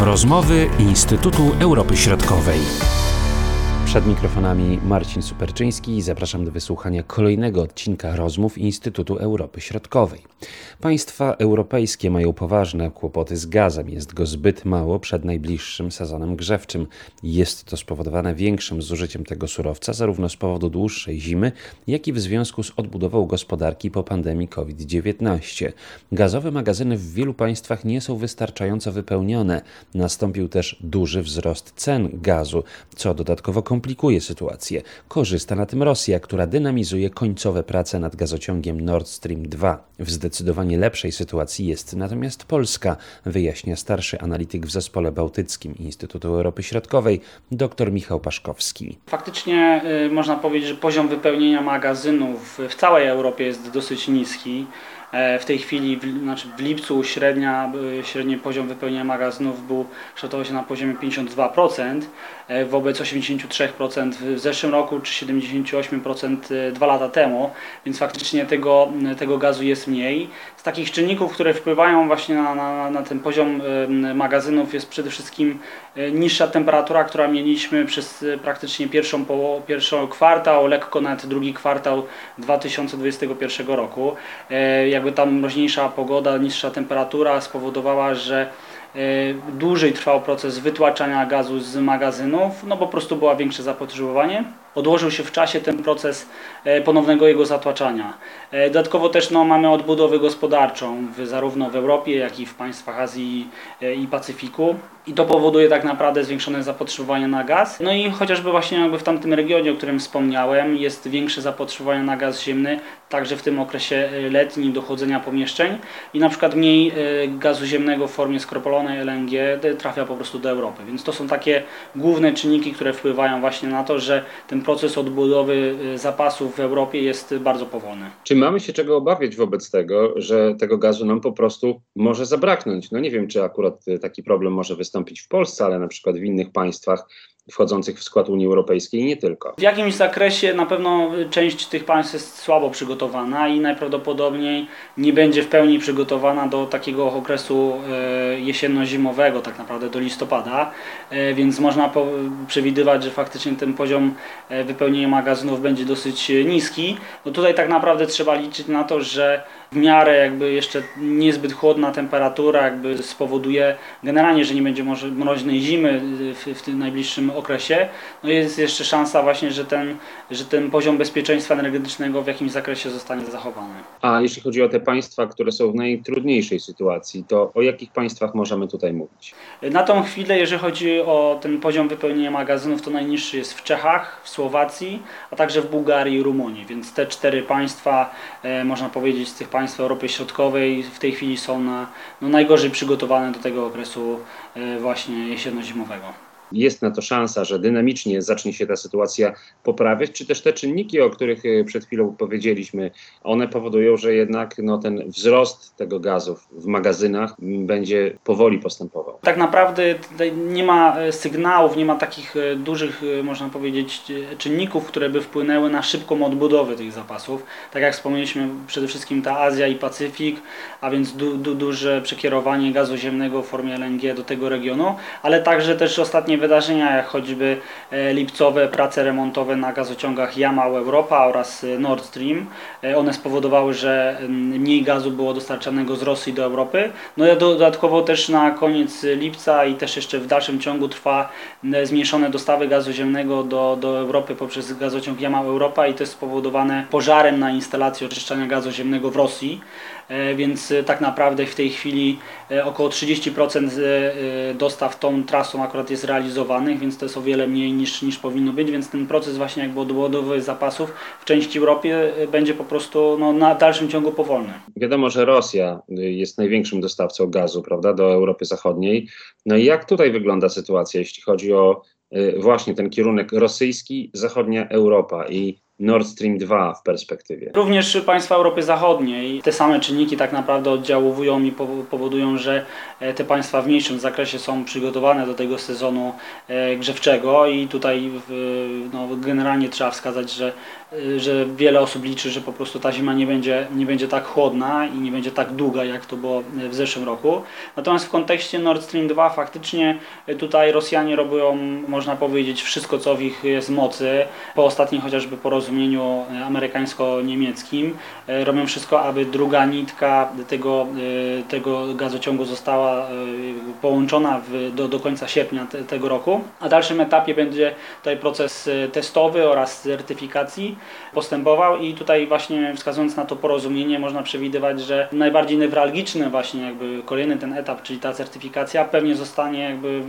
Rozmowy Instytutu Europy Środkowej. Przed mikrofonami Marcin Superczyński i zapraszam do wysłuchania kolejnego odcinka rozmów Instytutu Europy Środkowej. Państwa europejskie mają poważne kłopoty z gazem, jest go zbyt mało przed najbliższym sezonem grzewczym. Jest to spowodowane większym zużyciem tego surowca, zarówno z powodu dłuższej zimy, jak i w związku z odbudową gospodarki po pandemii COVID-19. Gazowe magazyny w wielu państwach nie są wystarczająco wypełnione. Nastąpił też duży wzrost cen gazu, co dodatkowo komplikuje sytuację. Korzysta na tym Rosja, która dynamizuje końcowe prace nad gazociągiem Nord Stream 2. W zdecydowanie lepszej sytuacji jest natomiast Polska, wyjaśnia starszy analityk w zespole bałtyckim Instytutu Europy Środkowej, dr Michał Paszkowski. Faktycznie y, można powiedzieć, że poziom wypełnienia magazynów w całej Europie jest dosyć niski. E, w tej chwili, w, znaczy w lipcu średnia, e, średni poziom wypełnienia magazynów był, kształtował się na poziomie 52%, e, wobec 83% w zeszłym roku, czy 78% dwa lata temu, więc faktycznie tego, tego gazu jest mniej. Z takich czynników, które wpływają właśnie na, na, na ten poziom magazynów jest przede wszystkim niższa temperatura, która mieliśmy przez praktycznie pierwszą, po, pierwszą kwartał, lekko nawet drugi kwartał 2021 roku jakby tam mroźniejsza pogoda, niższa temperatura spowodowała, że e, dłużej trwał proces wytłaczania gazu z magazynów, no po prostu było większe zapotrzebowanie odłożył się w czasie ten proces e, ponownego jego zatłaczania. E, dodatkowo też no, mamy odbudowę gospodarczą w, zarówno w Europie, jak i w państwach Azji i Pacyfiku i to powoduje tak naprawdę zwiększone zapotrzebowanie na gaz. No i chociażby właśnie jakby w tamtym regionie, o którym wspomniałem, jest większe zapotrzebowanie na gaz ziemny, także w tym okresie letnim dochodzenia pomieszczeń i na przykład mniej gazu ziemnego w formie skropolonej LNG trafia po prostu do Europy. Więc to są takie główne czynniki, które wpływają właśnie na to, że ten proces odbudowy y, zapasów w Europie jest bardzo powolny. Czy mamy się czego obawiać wobec tego, że tego gazu nam po prostu może zabraknąć? No nie wiem, czy akurat y, taki problem może wystąpić w Polsce, ale na przykład w innych państwach wchodzących w skład Unii Europejskiej i nie tylko. W jakimś zakresie na pewno część tych państw jest słabo przygotowana i najprawdopodobniej nie będzie w pełni przygotowana do takiego okresu e, jesienno-zimowego, tak naprawdę do listopada, e, więc można przewidywać, że faktycznie ten poziom e, wypełnienia magazynów będzie dosyć niski. No tutaj tak naprawdę trzeba liczyć na to, że w miarę jakby jeszcze niezbyt chłodna temperatura jakby spowoduje generalnie, że nie będzie może mroźnej zimy w, w tym najbliższym okresie, no jest jeszcze szansa właśnie, że ten, że ten poziom bezpieczeństwa energetycznego w jakimś zakresie zostanie zachowany. A jeśli chodzi o te państwa, które są w najtrudniejszej sytuacji, to o jakich państwach możemy tutaj mówić? Na tą chwilę, jeżeli chodzi o ten poziom wypełnienia magazynów, to najniższy jest w Czechach, w Słowacji, a także w Bułgarii i Rumunii, więc te cztery państwa, e, można powiedzieć, z tych państw Europy Środkowej w tej chwili są na, no, najgorzej przygotowane do tego okresu e, właśnie jesienno-zimowego jest na to szansa, że dynamicznie zacznie się ta sytuacja poprawiać, czy też te czynniki, o których e, przed chwilą powiedzieliśmy, one powodują, że jednak no, ten wzrost tego gazu w magazynach będzie powoli postępował. Tak naprawdę nie ma e, sygnałów, nie ma takich e, dużych, można powiedzieć, czynników, które by wpłynęły na szybką odbudowę tych zapasów. Tak jak wspomnieliśmy, przede wszystkim ta Azja i Pacyfik, a więc du, du, duże przekierowanie gazu ziemnego w formie LNG do tego regionu, ale także też ostatnie wydarzenia, jak choćby e, lipcowe prace remontowe na gazociągach Jamał Europa oraz e, Nord Stream. E, one spowodowały, że mniej gazu było dostarczanego z Rosji do Europy. No i dodatkowo też na koniec lipca i też jeszcze w dalszym ciągu trwa zmniejszone dostawy gazu ziemnego do, do Europy poprzez gazociąg Jamał Europa i to jest spowodowane pożarem na instalacji oczyszczania gazu ziemnego w Rosji. Więc tak naprawdę w tej chwili około 30% dostaw tą trasą akurat jest realizowane więc to jest o wiele mniej niż, niż powinno być, więc ten proces właśnie jakby odbudowy zapasów w części Europy e, będzie po prostu no, na dalszym ciągu powolny. Wiadomo, że Rosja jest największym dostawcą gazu, prawda, do Europy Zachodniej. No i jak tutaj wygląda sytuacja, jeśli chodzi o e, właśnie ten kierunek rosyjski, zachodnia Europa i Nord Stream 2 w perspektywie? Również państwa Europy Zachodniej te same czynniki tak naprawdę oddziaływują i powodują, że e, te państwa w mniejszym zakresie są przygotowane do tego sezonu e, grzewczego i tutaj no, generalnie trzeba wskazać, że, e, że wiele osób liczy, że po prostu ta zima nie będzie, nie będzie tak chłodna i nie będzie tak długa, jak to było w zeszłym roku. Natomiast w kontekście Nord Stream 2 faktycznie tutaj Rosjanie robią, można powiedzieć, wszystko co w ich jest mocy. Po ostatnim chociażby porozumieniu amerykańsko-niemieckim robią wszystko, aby druga nitka tego, tego gazociągu została połączona w, do, do końca sierpnia te, tego roku. A dalszym etapie będzie tutaj proces testowy oraz certyfikacji postępował i tutaj właśnie wskazując na to porozumienie można przewidywać, że najbardziej newralgiczny właśnie jakby kolejny ten etap, czyli ta certyfikacja pewnie zostanie jakby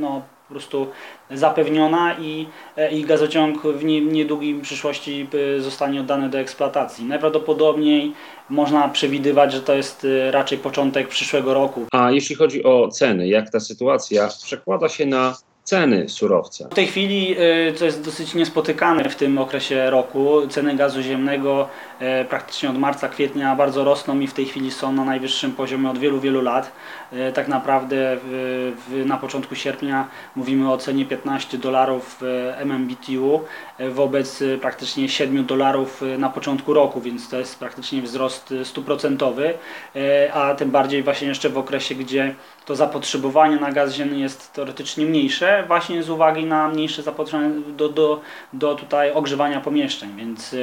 no, prostu zapewniona i, i gazociąg w niedługim przyszłości y, zostanie oddany do eksploatacji. Najprawdopodobniej można przewidywać, że to jest y, raczej początek przyszłego roku. A jeśli chodzi o ceny, jak ta sytuacja przekłada się na ceny surowca. W tej chwili, y, co jest dosyć niespotykane w tym okresie roku, ceny gazu ziemnego y, praktycznie od marca, kwietnia bardzo rosną i w tej chwili są na najwyższym poziomie od wielu, wielu lat. Y, tak naprawdę na początku sierpnia mówimy o cenie 15 dolarów MMBTU wobec praktycznie 7 dolarów na początku roku, więc to jest praktycznie wzrost stuprocentowy, a tym bardziej właśnie jeszcze w okresie, gdzie to zapotrzebowanie na gaz ziemny jest teoretycznie mniejsze, właśnie z uwagi na mniejsze zapotrzebowanie do, do, do tutaj ogrzewania pomieszczeń, więc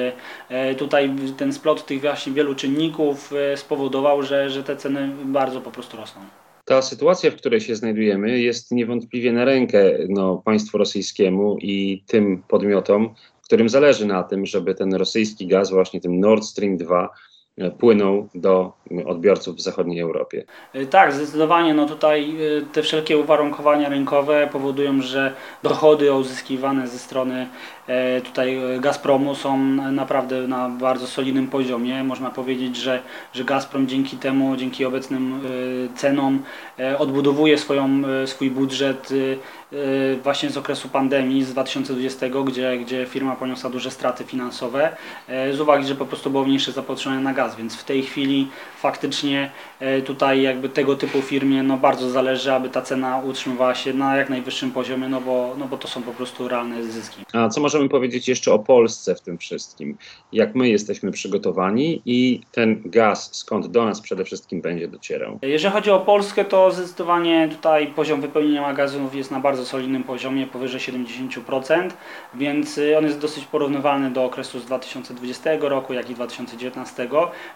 e, tutaj ten splot tych właśnie wielu czynników e, spowodował, że, że te ceny bardzo po prostu rosną. Ta sytuacja, w której się znajdujemy, jest niewątpliwie na rękę no, państwu rosyjskiemu i tym podmiotom, którym zależy na tym, żeby ten rosyjski gaz, właśnie tym Nord Stream 2, E, płyną do odbiorców w zachodniej Europie. E, tak, zdecydowanie. No tutaj e, te wszelkie uwarunkowania rynkowe powodują, że dochody uzyskiwane ze strony tutaj Gazpromu są naprawdę na bardzo solidnym poziomie. Można powiedzieć, że, że Gazprom dzięki temu, dzięki obecnym cenom odbudowuje swoją, swój budżet właśnie z okresu pandemii z 2020, gdzie, gdzie firma poniosła duże straty finansowe z uwagi, że po prostu było mniejsze zapotrzebowanie na gaz gaz, więc w tej chwili faktycznie e, tutaj jakby tego typu firmie no bardzo zależy, aby ta cena utrzymywała się na jak najwyższym poziomie, no bo, no bo to są po prostu realne zyski. A co możemy powiedzieć jeszcze o Polsce w tym wszystkim? Jak my jesteśmy przygotowani i ten gaz skąd do nas przede wszystkim będzie docierał? Jeżeli chodzi o Polskę, to zdecydowanie tutaj poziom wypełnienia magazynów jest na bardzo solidnym poziomie, powyżej 70%, więc y, on jest dosyć porównywalny do okresu z 2020 roku, jak i 2019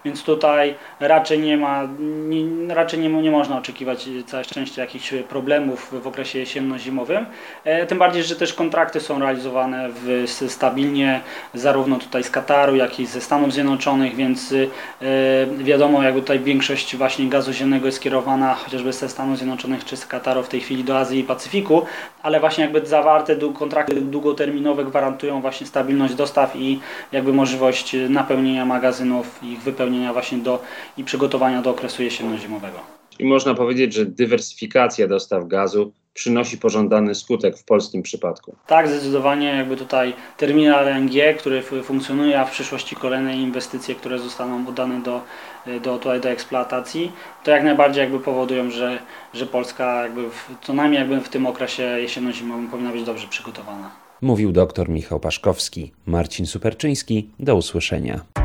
więc tutaj raczej nie ma, nie, raczej nie, nie można oczekiwać całe szczęście jakichś problemów w okresie jesienno-zimowym. E, tym bardziej, że też kontrakty są realizowane w, stabilnie zarówno tutaj z Kataru, jak i ze Stanów Zjednoczonych, więc e, wiadomo, jakby tutaj większość właśnie gazu ziemnego jest skierowana chociażby ze Stanów Zjednoczonych czy z Kataru w tej chwili do Azji i Pacyfiku, ale właśnie jakby zawarte kontrakty długoterminowe gwarantują właśnie stabilność dostaw i jakby możliwość napełnienia magazynów ich wypełnienia właśnie do i przygotowania do okresu jesienno-zimowego. I można powiedzieć, że dywersyfikacja dostaw gazu przynosi pożądany skutek w polskim przypadku. Tak, zdecydowanie jakby tutaj terminal LNG, który funkcjonuje, a w przyszłości kolejne inwestycje, które zostaną oddane do, do, tutaj do eksploatacji, to jak najbardziej jakby powodują, że, że Polska jakby w, co najmniej jakby w tym okresie jesienno-zimowym powinna być dobrze przygotowana. Mówił dr Michał Paszkowski. Marcin Superczyński. Do usłyszenia.